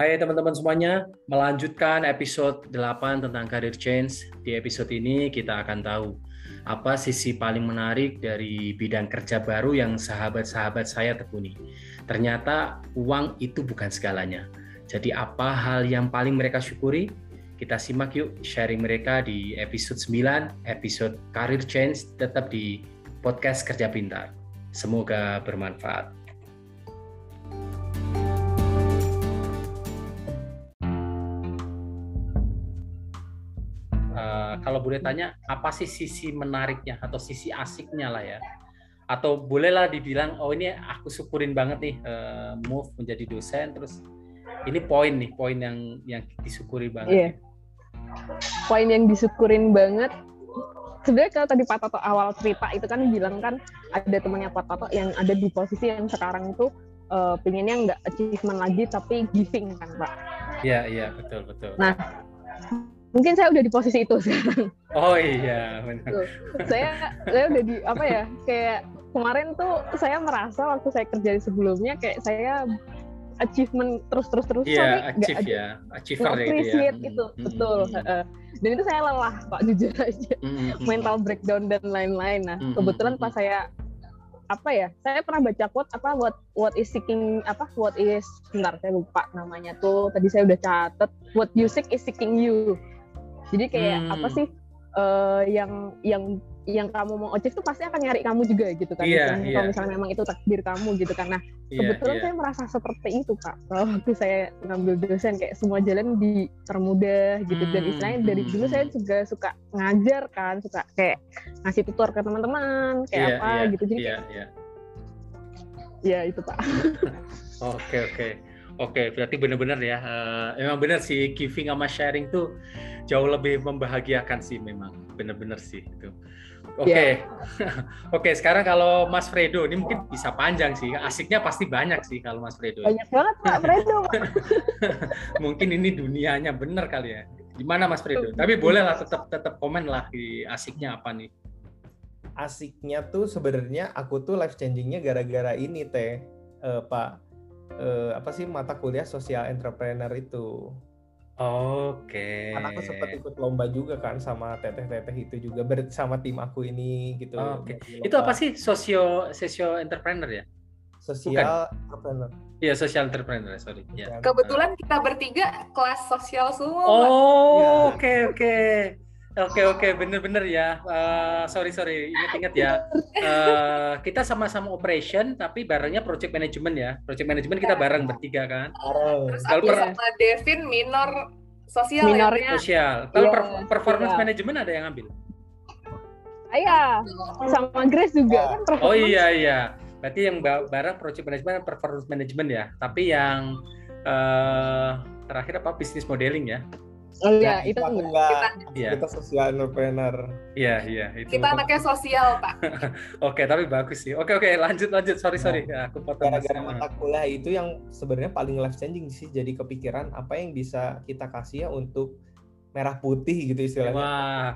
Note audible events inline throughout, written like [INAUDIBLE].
Hai teman-teman semuanya, melanjutkan episode 8 tentang career change. Di episode ini kita akan tahu apa sisi paling menarik dari bidang kerja baru yang sahabat-sahabat saya tekuni. Ternyata uang itu bukan segalanya. Jadi apa hal yang paling mereka syukuri? Kita simak yuk sharing mereka di episode 9, episode career change tetap di podcast Kerja Pintar. Semoga bermanfaat. Kalau boleh tanya, apa sih sisi menariknya atau sisi asiknya lah ya? Atau bolehlah dibilang, oh ini aku syukurin banget nih uh, move menjadi dosen, terus ini poin nih, poin yang yang disyukuri banget. Iya. Poin yang disyukurin banget sebenarnya kalau tadi Pak Toto awal cerita itu kan bilang kan ada temannya Pak Toto yang ada di posisi yang sekarang itu uh, pengennya nggak achievement lagi tapi giving kan Pak. Iya iya betul betul. Nah mungkin saya udah di posisi itu [LAUGHS] sekarang. Oh iya benar. saya saya udah di apa ya kayak kemarin tuh saya merasa waktu saya kerja di sebelumnya kayak saya achievement terus terus terus yeah, achieve ya achiever ya itu ya itu hmm. betul hmm. dan itu saya lelah pak [LAUGHS] jujur aja hmm. hmm, hmm. mental breakdown dan lain-lain nah hmm. kebetulan pas saya apa ya saya pernah baca quote apa what what is seeking apa what is bentar saya lupa namanya tuh tadi saya udah catet what you seek is seeking you jadi kayak hmm. apa sih uh, yang yang yang kamu mau ojek tuh pasti akan nyari kamu juga gitu kan. Yeah, yeah. Kalau misalnya memang itu takdir kamu gitu kan. Nah, yeah, kebetulan yeah. saya merasa seperti itu Kak. Kalau waktu saya ngambil dosen kayak semua jalan dipermudah gitu hmm, dan istilahnya dari dulu saya hmm. juga suka ngajar kan, suka kayak ngasih tutor ke teman-teman kayak yeah, apa yeah, gitu. Jadi yeah, kayak, yeah. ya itu Pak. [LAUGHS] Oke oke. Oke, berarti benar-benar ya. Uh, emang benar sih giving sama sharing tuh jauh lebih membahagiakan sih memang. Benar-benar sih itu. Oke, okay. yeah. [LAUGHS] oke. Okay, sekarang kalau Mas Fredo ini mungkin bisa panjang sih. Asiknya pasti banyak sih kalau Mas Fredo. Banyak banget Pak Fredo. [LAUGHS] mungkin ini dunianya benar kali ya. Gimana Mas Fredo? Tapi bolehlah tetap tetap komen lah di asiknya apa nih. Asiknya tuh sebenarnya aku tuh life changingnya gara-gara ini teh, uh, Pak. Uh, apa sih mata kuliah sosial entrepreneur itu. Oke. Okay. Karena aku sempat ikut lomba juga kan sama teteh-teteh itu juga bersama tim aku ini gitu. Oke. Okay. Itu apa sih sosio sosio entrepreneur ya? Sosial entrepreneur. Iya, sosial entrepreneur, sorry. Ya. Kebetulan kita bertiga kelas sosial semua. Oh, iya. oke oke. Oke oke bener-bener ya. Uh, sorry sorry ingat-ingat ya. Uh, kita sama-sama operation tapi barengnya project management ya. Project management kita bareng bertiga kan. Terus Kalau per... sama Devin minor sosial. Ya? Minornya ya? sosial. Kalau yeah, per performance yeah. management ada yang ngambil? Iya. Sama Grace juga kan. Oh iya iya. Berarti yang bareng project management performance management ya. Tapi yang uh, terakhir apa business modeling ya? Oh iya, itu enggak. enggak. Kita, iya. kita sosial entrepreneur. Iya, iya. Itu. Kita anaknya sosial, Pak. [LAUGHS] oke, tapi bagus sih. Oke, oke, lanjut, lanjut. Sorry, nah, sorry. Ya, aku potong. Gara-gara mata kuliah itu yang sebenarnya paling life changing sih. Jadi kepikiran apa yang bisa kita kasih ya untuk merah putih gitu istilahnya. Wah.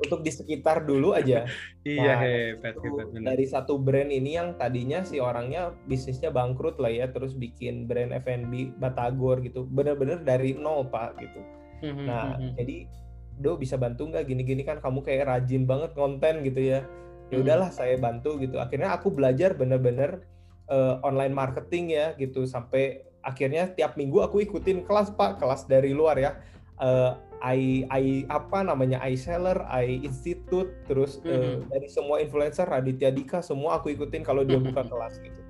Untuk di sekitar dulu aja. [LAUGHS] iya, nah, hebat, hebat. Dari satu brand ini yang tadinya si orangnya bisnisnya bangkrut lah ya, terus bikin brand F&B Batagor gitu. Bener-bener dari nol, Pak, gitu hmm Nah, mm-hmm. jadi do bisa bantu nggak gini-gini kan kamu kayak rajin banget konten gitu ya. Ya udahlah mm-hmm. saya bantu gitu. Akhirnya aku belajar bener-bener uh, online marketing ya gitu sampai akhirnya tiap minggu aku ikutin kelas Pak, kelas dari luar ya. Uh, I, I apa namanya I seller, I institute, terus mm-hmm. uh, dari semua influencer Raditya Dika semua aku ikutin kalau dia buka [LAUGHS] kelas gitu.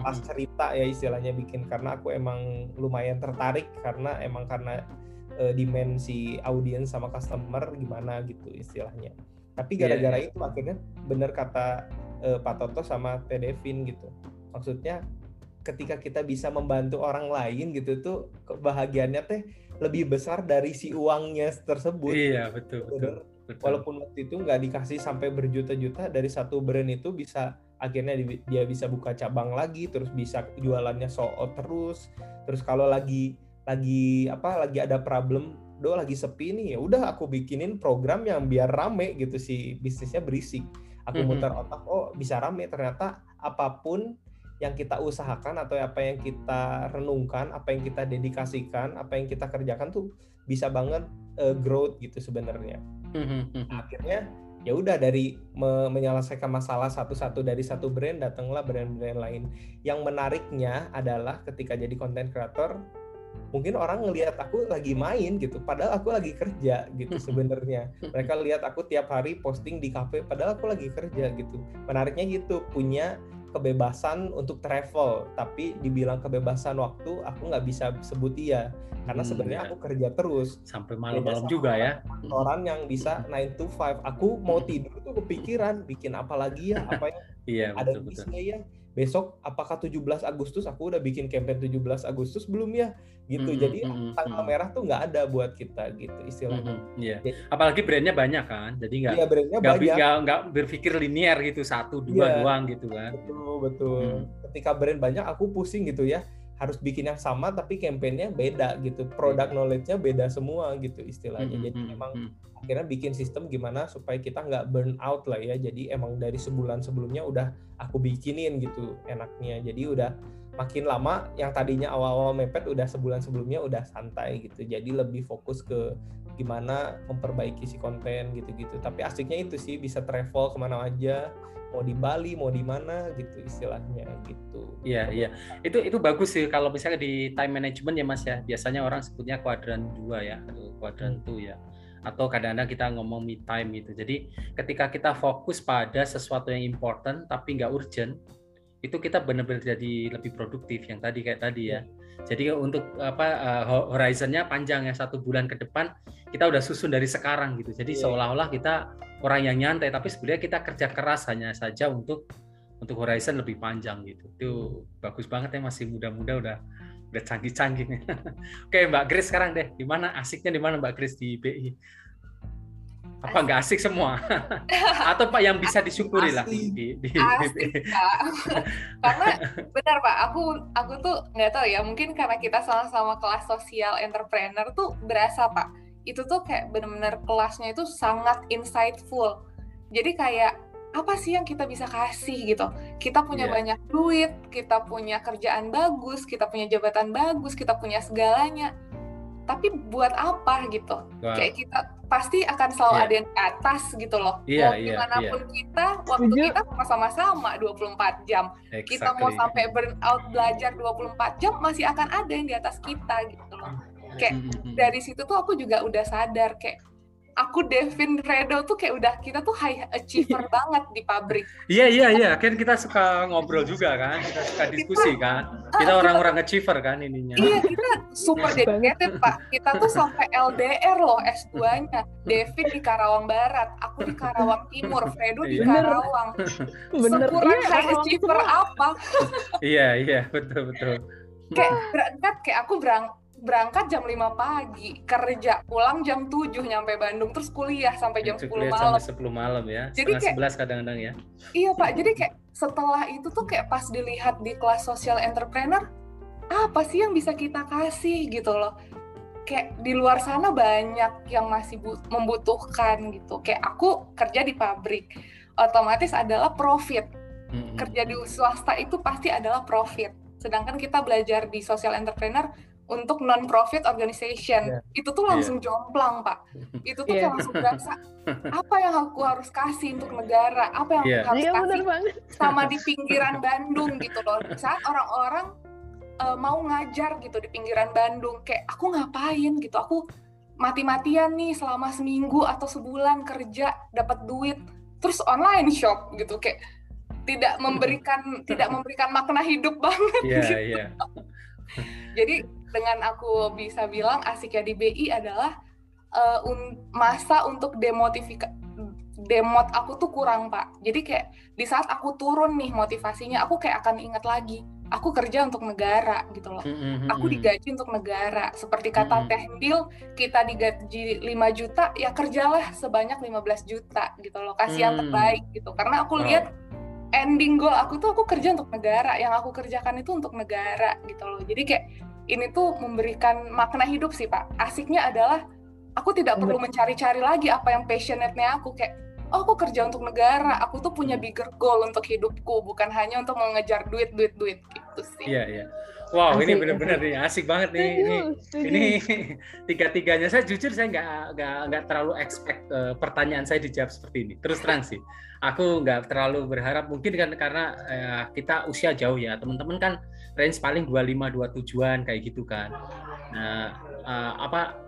Kelas cerita ya istilahnya bikin karena aku emang lumayan tertarik karena emang karena uh, dimensi audiens sama customer gimana gitu istilahnya. Tapi iya, gara-gara yeah, yeah. itu akhirnya benar kata uh, Pak Toto sama Devin gitu. Maksudnya ketika kita bisa membantu orang lain gitu tuh kebahagiaannya teh lebih besar dari si uangnya tersebut. Iya betul betul. betul. Walaupun waktu itu nggak dikasih sampai berjuta-juta dari satu brand itu bisa akhirnya dia bisa buka cabang lagi terus bisa jualannya sold out terus terus kalau lagi lagi apa lagi ada problem do lagi sepi nih ya udah aku bikinin program yang biar rame gitu sih bisnisnya berisik aku mm -hmm. muter otak oh bisa rame ternyata apa pun yang kita usahakan atau apa yang kita renungkan, apa yang kita dedikasikan, apa yang kita kerjakan tuh bisa banget uh, growth gitu sebenarnya. Mm-hmm. Akhirnya ya udah dari me menyelesaikan masalah satu-satu dari satu brand datanglah brand-brand lain. Yang menariknya adalah ketika jadi content creator mungkin orang ngelihat aku lagi main gitu padahal aku lagi kerja gitu sebenarnya. Mereka lihat aku tiap hari posting di kafe padahal aku lagi kerja gitu. Menariknya gitu punya kebebasan untuk travel tapi dibilang kebebasan waktu aku nggak bisa sebut iya. Karena hmm, sebenarnya ya. aku kerja terus. Sampai malam-malam juga ya. orang yang bisa 9 to 5 aku mau tidur tuh kepikiran bikin apa lagi ya apa yang iya, ada betul, betul. ya besok apakah 17 Agustus? Aku udah bikin campaign 17 Agustus belum ya? Gitu. Mm -hmm, jadi mm -hmm, tanggal merah tuh nggak ada buat kita gitu istilahnya. Mm -hmm, yeah. jadi, apalagi brandnya banyak kan jadi nggak iya, brandnya gak, banyak. berpikir linear gitu satu dua yeah, doang gitu kan. Betul betul. Mm. ketika brand banyak aku pusing gitu ya harus bikin yang sama tapi kampanyenya beda gitu. Produk knowledge-nya beda semua gitu istilahnya. Mm -hmm. jadi memang akhirnya bikin sistem gimana supaya kita nggak burn out lah ya. Jadi emang dari sebulan sebelumnya udah aku bikinin gitu enaknya. Jadi udah makin lama yang tadinya awal-awal mepet udah sebulan sebelumnya udah santai gitu. Jadi lebih fokus ke gimana memperbaiki si konten gitu-gitu. Tapi asiknya itu sih bisa travel ke mana aja mau di Bali mau di mana gitu istilahnya gitu. Iya iya. Itu itu bagus sih kalau misalnya di time management ya mas ya. Biasanya orang sebutnya kuadran dua ya atau kuadran hmm. ya. Atau kadang-kadang kita ngomong me time gitu. Jadi ketika kita fokus pada sesuatu yang important tapi nggak urgent itu kita benar-benar jadi lebih produktif yang tadi kayak tadi ya. Jadi untuk apa uh, horizonnya panjang ya satu bulan ke depan kita udah susun dari sekarang gitu. Jadi yeah. seolah-olah kita orang yang nyantai tapi sebenarnya kita kerja keras hanya saja untuk untuk horizon lebih panjang gitu. Itu bagus banget ya masih muda-muda udah udah canggih-canggih. [LAUGHS] Oke Mbak Grace sekarang deh, di mana asiknya di mana Mbak Grace di BI? Apa nggak asik semua [LAUGHS] atau pak yang bisa disyukuri lah di, di, di, asik, Pak. [LAUGHS] karena benar pak aku aku tuh nggak tahu ya mungkin karena kita sama-sama kelas sosial entrepreneur tuh berasa pak itu tuh kayak benar-benar kelasnya itu sangat insightful jadi kayak apa sih yang kita bisa kasih gitu kita punya yeah. banyak duit kita punya kerjaan bagus kita punya jabatan bagus kita punya segalanya tapi buat apa gitu wow. kayak kita pasti akan selalu yeah. ada yang di atas gitu loh yeah, mau yeah, di mana pun yeah. kita waktu Setuju. kita sama-sama 24 jam exactly. kita mau sampai burn out belajar 24 jam masih akan ada yang di atas kita gitu loh kayak mm -hmm. dari situ tuh aku juga udah sadar kayak aku Devin Redo tuh kayak udah kita tuh high achiever [LAUGHS] banget di pabrik. Iya iya iya, kan kita suka ngobrol juga kan, kita suka diskusi kita, kan. Kita orang-orang achiever kan ininya. Iya kita super dedicated pak. Kita tuh sampai LDR loh S2-nya. Devin di Karawang Barat, aku di Karawang Timur, Fredo di iya. Karawang. [LAUGHS] Bener. Sekurang iya, high achiever apa? iya iya betul betul. Kayak berangkat kayak aku berang berangkat jam 5 pagi, kerja pulang jam 7 nyampe Bandung, terus kuliah sampai jam sepuluh 10 malam. Sampai 10 malam ya. Jadi kayak 11 kadang-kadang ya. Iya, Pak. Jadi kayak setelah itu tuh kayak pas dilihat di kelas social entrepreneur, apa sih yang bisa kita kasih gitu loh. Kayak di luar sana banyak yang masih membutuhkan gitu. Kayak aku kerja di pabrik, otomatis adalah profit. Kerja di swasta itu pasti adalah profit. Sedangkan kita belajar di social entrepreneur untuk non profit organization yeah. itu tuh langsung yeah. jomplang pak itu tuh yeah. langsung berasa apa yang aku harus kasih untuk negara apa yang yeah. aku harus yeah, kasih sama di pinggiran Bandung gitu loh saat orang-orang uh, mau ngajar gitu di pinggiran Bandung kayak aku ngapain gitu aku mati-matian nih selama seminggu atau sebulan kerja dapat duit terus online shop gitu kayak tidak memberikan tidak memberikan makna hidup banget yeah, gitu. Yeah. Jadi dengan aku bisa bilang asiknya di BI adalah uh, un masa untuk demotivika demot aku tuh kurang pak. Jadi kayak di saat aku turun nih motivasinya aku kayak akan ingat lagi aku kerja untuk negara gitu loh. Mm-hmm. aku digaji untuk negara. Seperti kata. Teh Dil kita digaji 5 juta ya kerjalah sebanyak 15 juta gitu loh. Kasih yang terbaik gitu. Karena aku lihat ending goal aku tuh aku kerja untuk negara. Yang aku kerjakan itu untuk negara gitu loh. Jadi kayak ini tuh memberikan makna hidup sih Pak. Asiknya adalah aku tidak perlu mencari-cari lagi apa yang passionate-nya aku. Kayak oh aku kerja untuk negara. Aku tuh punya bigger goal untuk hidupku. Bukan hanya untuk mengejar duit duit duit gitu sih iya iya Wow, asik, ini benar-benar nih asik banget nih. Ini ini [LAUGHS] tiga-tiganya saya jujur saya nggak nggak nggak terlalu expect uh, pertanyaan saya dijawab seperti ini. Terus terang sih, aku nggak terlalu berharap mungkin kan karena uh, kita usia jauh ya. Teman-teman kan range paling 25 dua tujuan kayak gitu kan. Nah, uh, apa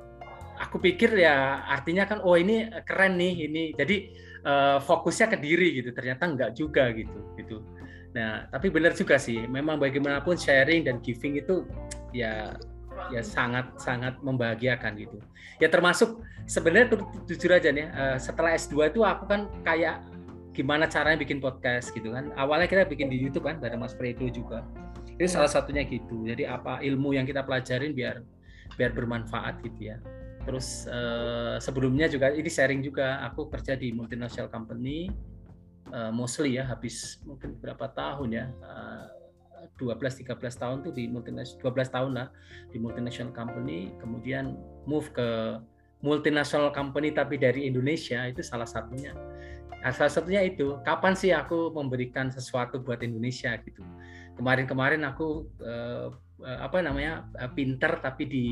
aku pikir ya artinya kan oh ini keren nih ini. Jadi uh, fokusnya ke diri gitu. Ternyata nggak juga gitu gitu Nah, tapi benar juga sih, memang bagaimanapun sharing dan giving itu ya ya sangat sangat membahagiakan gitu. Ya termasuk sebenarnya jujur aja nih, eh, setelah S2 itu aku kan kayak gimana caranya bikin podcast gitu kan. Awalnya kita bikin di YouTube kan bareng Mas Fredo juga. Itu salah satunya gitu. Jadi apa ilmu yang kita pelajarin biar biar bermanfaat gitu ya. Terus eh, sebelumnya juga ini sharing juga aku kerja di multinational company uh, mostly ya habis mungkin berapa tahun ya uh, 12 13 tahun tuh di multinational 12 tahun lah di multinational company kemudian move ke multinational company tapi dari Indonesia itu salah satunya. Nah, salah satunya itu kapan sih aku memberikan sesuatu buat Indonesia gitu? Kemarin-kemarin aku uh, apa namanya pinter tapi di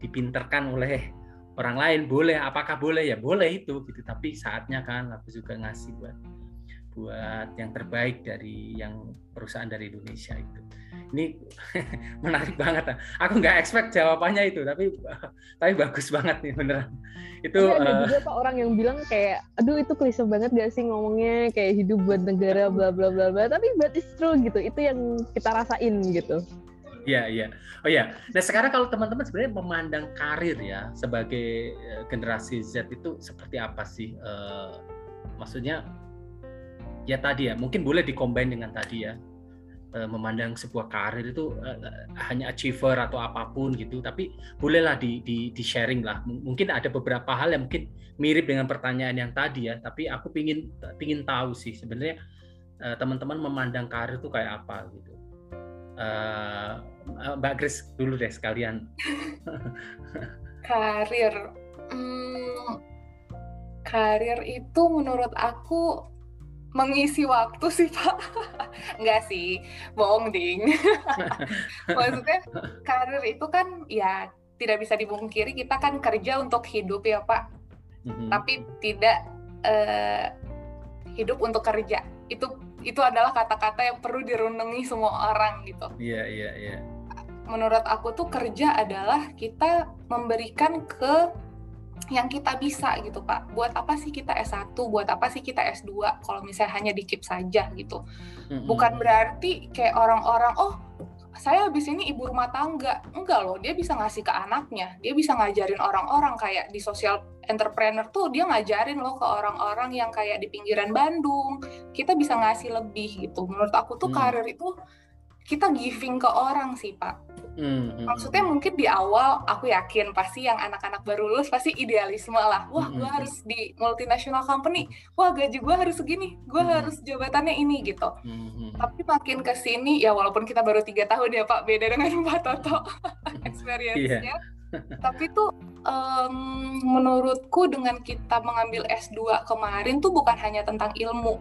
dipinterkan oleh orang lain. Boleh apakah boleh? Ya boleh itu gitu tapi saatnya kan aku juga ngasih buat buat yang terbaik dari yang perusahaan dari Indonesia itu. Ini [LAUGHS] menarik banget. Aku nggak expect jawabannya itu, tapi [LAUGHS] tapi bagus banget nih beneran. Itu ada uh, juga pak orang yang bilang kayak, aduh itu klise banget gak sih ngomongnya kayak hidup buat negara bla bla bla bla. Tapi but it's true gitu. Itu yang kita rasain gitu. Iya, iya. Oh ya. Nah, sekarang kalau teman-teman sebenarnya memandang karir ya sebagai eh, generasi Z itu seperti apa sih? Uh, maksudnya ya tadi ya mungkin boleh dikombin dengan tadi ya. Eh, memandang sebuah karir itu uh, hanya achiever atau apa pun gitu tapi bolehlah di, di di sharing lah. Mungkin ada beberapa hal yang mungkin mirip dengan pertanyaan yang tadi ya tapi aku pingin pingin tahu sih sebenarnya uh, teman-teman memandang karir itu kayak apa gitu. Mbak Grace dulu deh sekalian. [LAUGHS] Karir. Hmm, karir itu menurut aku mengisi waktu sih pak. [LAUGHS] Enggak sih bohong ding. [LAUGHS] Maksudnya karir itu kan ya tidak bisa dibungkiri kita kan kerja untuk hidup ya pak. Mm-hmm. tapi tidak uh, hidup untuk kerja. Itu itu adalah kata-kata yang perlu dirunungi semua orang gitu. Iya yeah, iya yeah, iya. Yeah. menurut aku tuh kerja adalah kita memberikan ke yang kita bisa gitu Pak. Buat apa sih kita S1, buat apa sih kita S2 kalau misalnya hanya dikip saja gitu. Bukan berarti kayak orang-orang oh saya habis ini ibu rumah tangga. Enggak loh, dia bisa ngasih ke anaknya. Dia bisa ngajarin orang-orang kayak di sosial entrepreneur tuh dia ngajarin loh ke orang-orang yang kayak di pinggiran Bandung. Kita bisa ngasih lebih gitu. Menurut aku tuh hmm. karir itu kita giving ke orang sih, Pak Hmm, hmm, Maksudnya hmm. mungkin di awal aku yakin pasti yang anak-anak baru lulus pasti idealisme lah. Wah, gue harus di multinational company. Wah, gaji gue harus segini. Gue harus jabatannya ini gitu. Tapi makin ke sini ya walaupun kita baru tiga tahun ya Pak, beda dengan [LAUGHS] Pak Toto experience-nya. Yeah. [LAUGHS] Tapi tuh um, menurutku dengan kita mengambil S2 kemarin tuh bukan hanya tentang ilmu,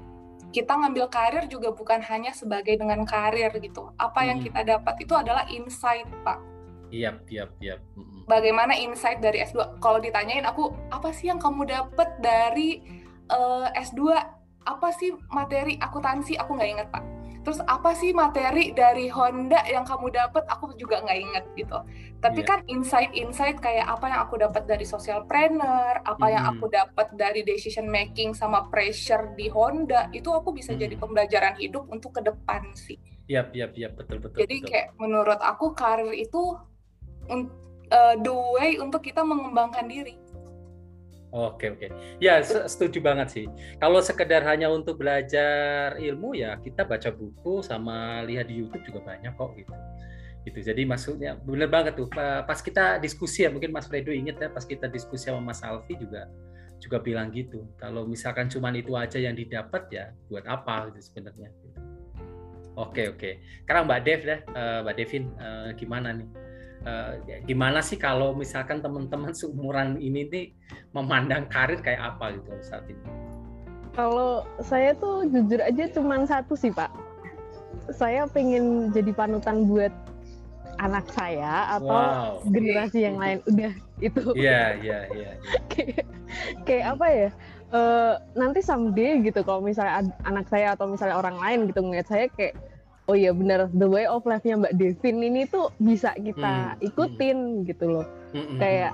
kita ngambil karir juga bukan hanya sebagai dengan karir gitu. Apa yang hmm. kita dapat itu adalah insight, Pak. Iya, iya, iya. Bagaimana insight dari S2? Kalau ditanyain aku, apa sih yang kamu dapat dari uh, eh, S2? Apa sih materi akuntansi? Aku nggak ingat, Pak terus apa sih materi dari Honda yang kamu dapat aku juga nggak inget gitu tapi yeah. kan insight-insight kayak apa yang aku dapat dari social planner apa mm. yang aku dapat dari decision making sama pressure di Honda itu aku bisa mm. jadi pembelajaran hidup untuk ke depan sih Iya, iya, iya, betul, betul. Jadi betul. kayak menurut aku karir itu uh, the way untuk kita mengembangkan diri. Oke oke, ya setuju banget sih. Kalau sekedar hanya untuk belajar ilmu ya kita baca buku sama lihat di YouTube juga banyak kok gitu. Gitu. Jadi maksudnya bener banget tuh. Pas kita diskusi ya mungkin Mas Fredo inget ya pas kita diskusi sama Mas Alfi juga juga bilang gitu. Kalau misalkan cuma itu aja yang didapat ya buat apa gitu sebenarnya. Oke oke. Sekarang Mbak Dev deh, Mbak Devin eh, gimana nih? Uh, gimana sih kalau misalkan teman-teman [LAUGHS] seumuran ini nih memandang karir kayak apa gitu saat ini? Kalau saya tuh jujur aja cuma satu sih Pak. Saya pengen jadi panutan buat anak saya atau wow. generasi yang lain. Udah itu. Iya iya iya. iya. [LAUGHS] Kayak apa ya? Uh, nanti someday gitu kalau misalnya anak saya atau misalnya orang lain gitu ngeliat saya kayak oh iya benar the way of life-nya Mbak Devin ini tuh bisa kita hmm. ikutin hmm. gitu loh. Hmm. kayak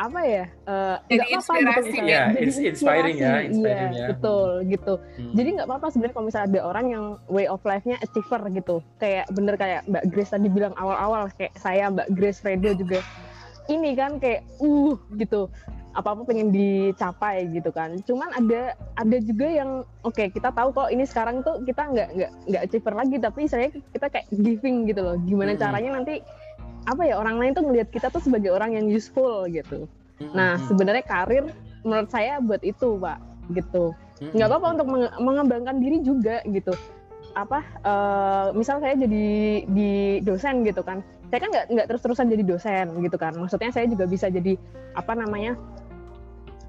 apa ya uh, nggak apa-apa gitu misalnya yeah, jadi it's inspiring ya inspiring iya, ya. betul gitu hmm. jadi nggak apa-apa sebenarnya kalau misalnya ada orang yang way of life-nya achiever gitu kayak bener kayak Mbak Grace tadi bilang awal-awal kayak saya Mbak Grace Fredo juga ini kan kayak uh gitu apa-apa pengen dicapai gitu kan cuman ada ada juga yang oke okay, kita tahu kok ini sekarang tuh kita nggak nggak nggak achiever lagi tapi saya kita kayak giving gitu loh gimana hmm. caranya nanti apa ya orang lain tuh ngelihat kita tuh sebagai orang yang useful gitu. Mm-hmm. Nah sebenarnya karir menurut saya buat itu pak gitu. Nggak apa-apa untuk mengembangkan diri juga gitu. Apa uh, misal saya jadi di dosen gitu kan. Saya kan nggak nggak terus-terusan jadi dosen gitu kan. Maksudnya saya juga bisa jadi apa namanya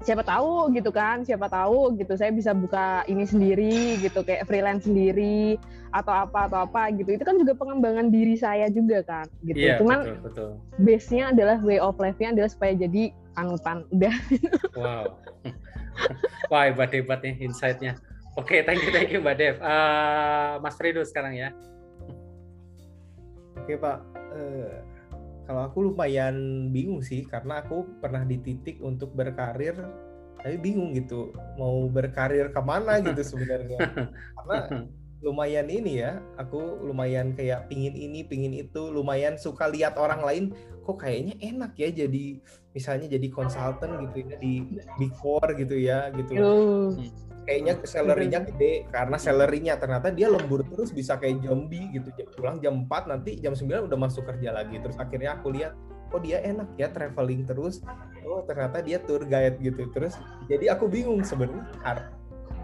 siapa tahu gitu kan siapa tahu gitu saya bisa buka ini sendiri gitu kayak freelance sendiri atau apa atau apa gitu. Itu kan juga pengembangan diri saya juga kan gitu. Iya, cuman betul, betul. base nya adalah way of life-nya adalah supaya jadi panutan udah. Wow. [LAUGHS] Wah hebat hebat nih insight-nya. Oke okay, thank you thank you mbak Dev. Uh, Mas Fredo sekarang ya. Oke okay, pak. Uh, kalau aku lumayan bingung sih karena aku pernah di titik untuk berkarir tapi bingung gitu mau berkarir ke mana gitu [LAUGHS] sebenarnya. Karena lumayan ini ya aku lumayan kayak pingin ini pingin itu lumayan suka lihat orang lain kok kayaknya enak ya jadi misalnya jadi konsultan gitu ya di big four gitu ya gitu kayaknya salarynya gede karena salarynya ternyata dia lembur terus bisa kayak zombie gitu pulang jam 4 nanti jam 9 udah masuk kerja lagi. Terus akhirnya aku lihat oh dia enak ya traveling terus. Oh ternyata dia tour guide gitu. Terus jadi aku bingung sebenarnya kar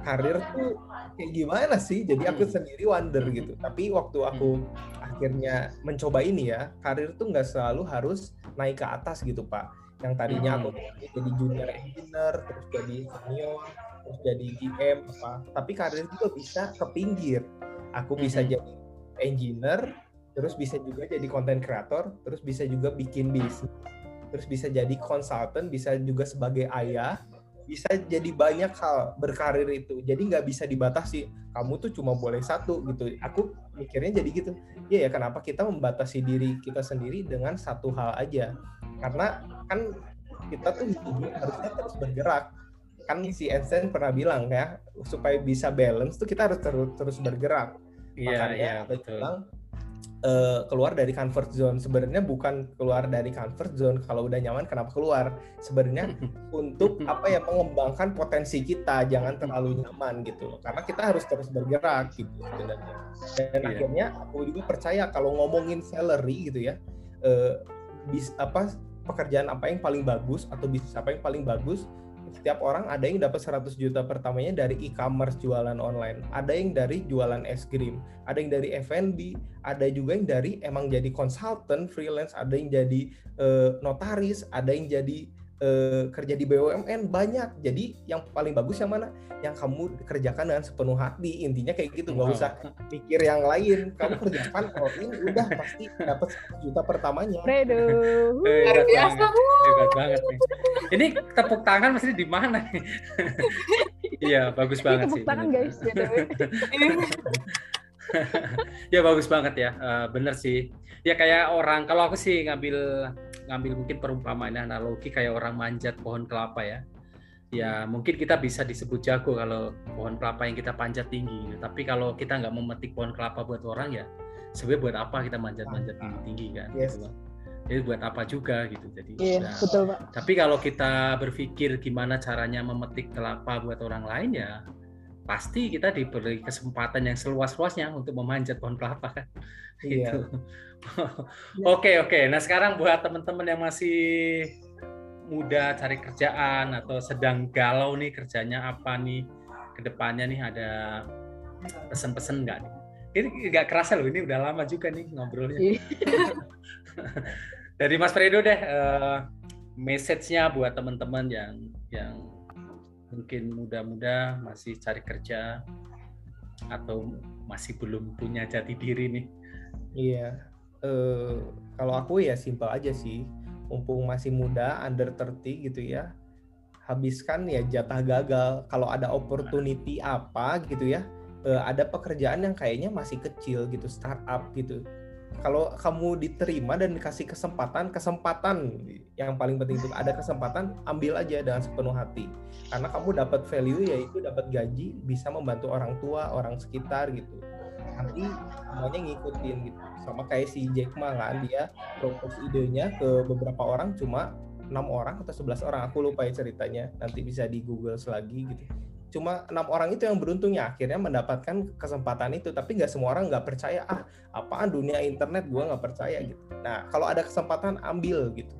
karir tuh kayak gimana sih? Jadi aku hmm. sendiri wonder gitu. Tapi waktu aku hmm. akhirnya mencoba ini ya karir tuh nggak selalu harus naik ke atas gitu pak. Yang tadinya aku hmm. jadi junior engineer terus jadi senior terus jadi GM apa. Tapi karir juga bisa ke pinggir. Aku bisa mm-hmm. jadi engineer terus bisa juga jadi content creator terus bisa juga bikin bisnis terus bisa jadi konsultan bisa juga sebagai ayah bisa jadi banyak hal berkarir itu. Jadi nggak bisa dibatasi. Kamu tuh cuma boleh satu gitu. Aku mikirnya jadi gitu. Ya ya kenapa kita membatasi diri kita sendiri dengan satu hal aja? Karena kan kita tuh hidup harusnya terus bergerak kan si Einstein pernah bilang ya supaya bisa balance tuh kita harus terus terus bergerak. Yeah, makanya yeah, betul. bilang uh, keluar dari comfort zone. Sebenarnya bukan keluar dari comfort zone. Kalau udah nyaman kenapa keluar? Sebenarnya [LAUGHS] untuk apa ya mengembangkan potensi kita. Jangan terlalu nyaman gitu karena kita harus terus bergerak gitu sebenarnya. Dan yeah. akhirnya aku juga percaya kalau ngomongin salary gitu ya uh, bis apa pekerjaan apa yang paling bagus atau bisnis apa yang paling bagus setiap orang ada yang dapat 100 juta pertamanya dari e-commerce jualan online, ada yang dari jualan es krim, ada yang dari F&B, ada juga yang dari emang jadi konsultan freelance, ada yang jadi uh, notaris, ada yang jadi uh, kerja di BUMN banyak. Jadi yang paling bagus yang mana? Yang kamu kerjakan dengan sepenuh hati. Intinya kayak gitu, nggak usah mikir yang lain. Kamu kerjakan all in, udah pasti dapat juta pertamanya. Aduh, [LAUGHS] luar biasa Hebat banget nih. Ini tepuk tangan mesti di mana nih? [LAUGHS] Iya, bagus banget tepuk sih. Tepuk tangan guys. [LAUGHS] ya bagus banget ya, uh, bener sih. Ya kayak orang, kalau aku sih ngambil ngambil mungkin perumpamaan analogi kayak orang manjat pohon kelapa ya. Ya mungkin kita bisa disebut jago kalau pohon kelapa yang kita panjat tinggi. Tapi kalau kita nggak memetik pohon kelapa buat orang ya sebenarnya buat apa kita manjat-manjat tinggi-tinggi kan? Yes. gitu jadi buat apa juga gitu jadi iya, ya. betul pak. Tapi kalau kita berpikir gimana caranya memetik kelapa buat orang lain ya pasti kita diberi kesempatan yang seluas-luasnya untuk memanjat pohon kelapa kan iya. gitu [LAUGHS] [LAUGHS] Oke oke. Nah sekarang buat teman-teman yang masih muda cari kerjaan atau sedang galau nih kerjanya apa nih ke depannya nih ada pesan-pesan nggak nih? Ini nggak kerasa loh ini udah lama juga nih ngobrolnya. Iya. [LAUGHS] Dari Mas Fredo deh uh, message-nya buat teman-teman yang yang mungkin muda-muda masih cari kerja atau masih belum punya jati diri nih? Iya, uh, kalau aku ya simpel aja sih, mumpung masih muda, under 30 gitu ya, habiskan ya jatah gagal. Kalau ada opportunity apa gitu ya, uh, ada pekerjaan yang kayaknya masih kecil gitu, startup gitu kalau kamu diterima dan dikasih kesempatan, kesempatan yang paling penting itu ada kesempatan, ambil aja dengan sepenuh hati. Karena kamu dapat value yaitu dapat gaji, bisa membantu orang tua, orang sekitar gitu. Nanti semuanya ngikutin gitu. Sama kayak si Jack Ma kan, dia propose idenya ke beberapa orang cuma enam orang atau 11 orang, aku lupa ya ceritanya. Nanti bisa di Google lagi gitu cuma enam orang itu yang beruntung ya akhirnya mendapatkan kesempatan itu. Tapi nggak semua orang nggak percaya ah apaan dunia internet gue nggak percaya gitu. Nah kalau ada kesempatan ambil gitu.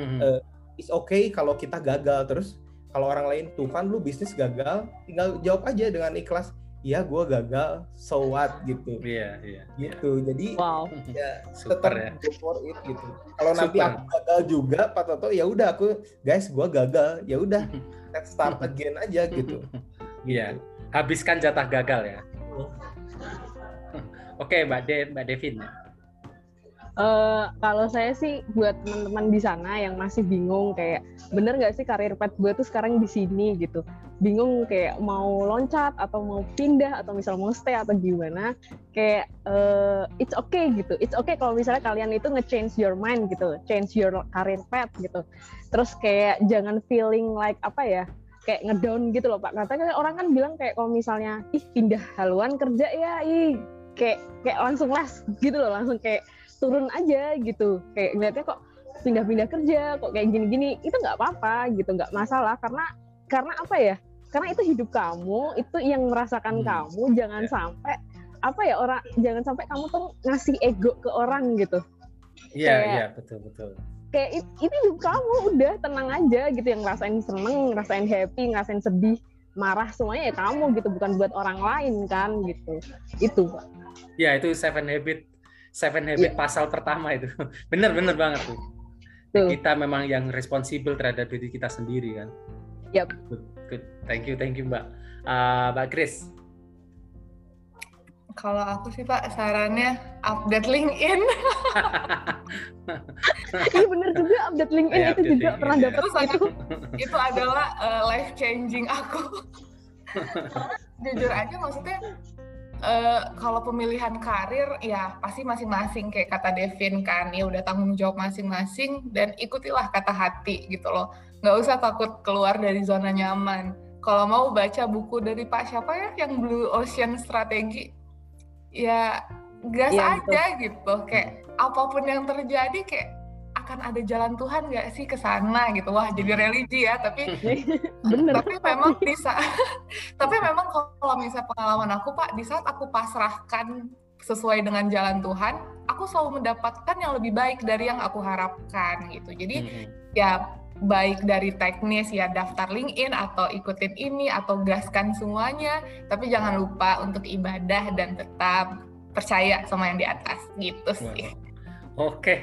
Mm-hmm. uh, it's okay kalau kita gagal terus. Kalau orang lain tuh kan lu bisnis gagal tinggal jawab aja dengan ikhlas. Ya gue gagal so what? Gitu. Iya yeah, iya. Yeah, gitu. Jadi wow. [LAUGHS] ya tetap ya. go for it gitu. Kalau nanti aku gagal juga Pak Toto ya udah aku guys gue gagal. Ya udah [LAUGHS] let's start [LAUGHS] again aja gitu Iya, habiskan jatah gagal ya. Oke, Mbak De, Mbak Devin. Uh, kalau saya sih buat teman-teman di sana yang masih bingung kayak bener nggak sih karir pet gue tuh sekarang di sini? gitu. Bingung kayak mau loncat atau mau pindah atau misal mau stay atau gimana kayak uh, it's okay gitu. It's okay kalau misalnya kalian itu nge-change your mind gitu change your career path gitu. Terus kayak jangan feeling like apa ya kayak ngedown gitu loh Pak. Katanya orang kan bilang kayak kalau misalnya ih pindah haluan kerja ya, ih. Kayak kayak langsung les gitu loh, langsung kayak turun aja gitu. Kayak ngeliatnya kok pindah-pindah kerja, kok kayak gini-gini, itu nggak apa-apa gitu, nggak masalah karena karena apa ya? Karena itu hidup kamu, itu yang merasakan hmm. kamu, jangan yeah. sampai apa ya orang jangan sampai kamu tuh ngasih ego ke orang gitu. Iya, yeah, iya, yeah, betul betul kayak ini hidup kamu udah tenang aja gitu yang ngerasain seneng ngerasain happy ngerasain sedih marah semuanya ya kamu gitu bukan buat orang lain kan gitu itu ya itu seven habit seven habit yeah. pasal pertama itu [LAUGHS] bener bener banget tuh Tuh. kita memang yang responsibel terhadap diri kita sendiri kan yep. good, good. thank you thank you mbak uh, mbak Chris kalau aku sih Pak sarannya update LinkedIn. [LAUGHS] Iya benar juga update LinkedIn ya, itu juga LinkedIn, pernah dapat itu. itu. [LAUGHS] itu adalah uh, life changing aku. Jujur aja maksudnya uh, kalau pemilihan karir ya pasti masing-masing kayak kata Devin kan ya udah tanggung jawab masing-masing dan ikutilah kata hati gitu loh. Nggak usah takut keluar dari zona nyaman. Kalau mau baca buku dari Pak siapa ya yang Blue Ocean Strategi ya gas ya, aja betul. gitu kayak apa pun yang terjadi kayak akan ada jalan Tuhan nggak sih ke sana gitu wah jadi religi ya tapi [LAUGHS] Bener. tapi memang bisa [LAUGHS] tapi memang kalau misalnya pengalaman aku pak di saat aku pasrahkan sesuai dengan jalan Tuhan aku selalu mendapatkan yang lebih baik dari yang aku harapkan gitu jadi hmm. ya baik dari teknis ya daftar LinkedIn atau ikutin ini atau gaskan semuanya tapi jangan lupa untuk ibadah dan tetap percaya sama yang di atas gitu sih. Oke, okay.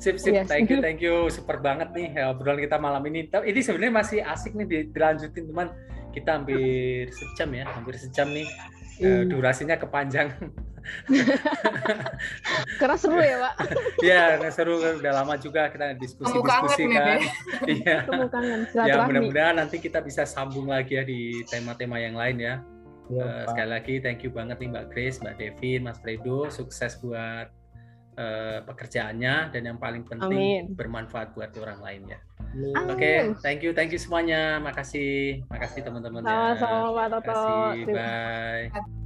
sip sip, yes. thank you thank you, super banget nih ya, obrolan kita malam ini. Ini sebenarnya masih asik nih dilanjutin teman. Kita hampir sejam ya, hampir sejam nih. Mm. durasinya kepanjangan. [LAUGHS] Karena seru ya, Pak. Iya, seru udah lama juga kita diskusi-diskusi kan. Iya. [LAUGHS] Ya, mudah-mudahan nanti kita bisa sambung lagi ya di tema-tema yang lain ya. ya uh, sekali lagi thank you banget nih Mbak Grace, Mbak Devin, Mas Fredo, sukses buat uh, pekerjaannya dan yang paling penting Amin. bermanfaat buat orang lain ya. Oke, okay, thank you, thank you semuanya. Makasih, makasih teman-teman. Sama-sama, Pak Toto. Makasih, bye.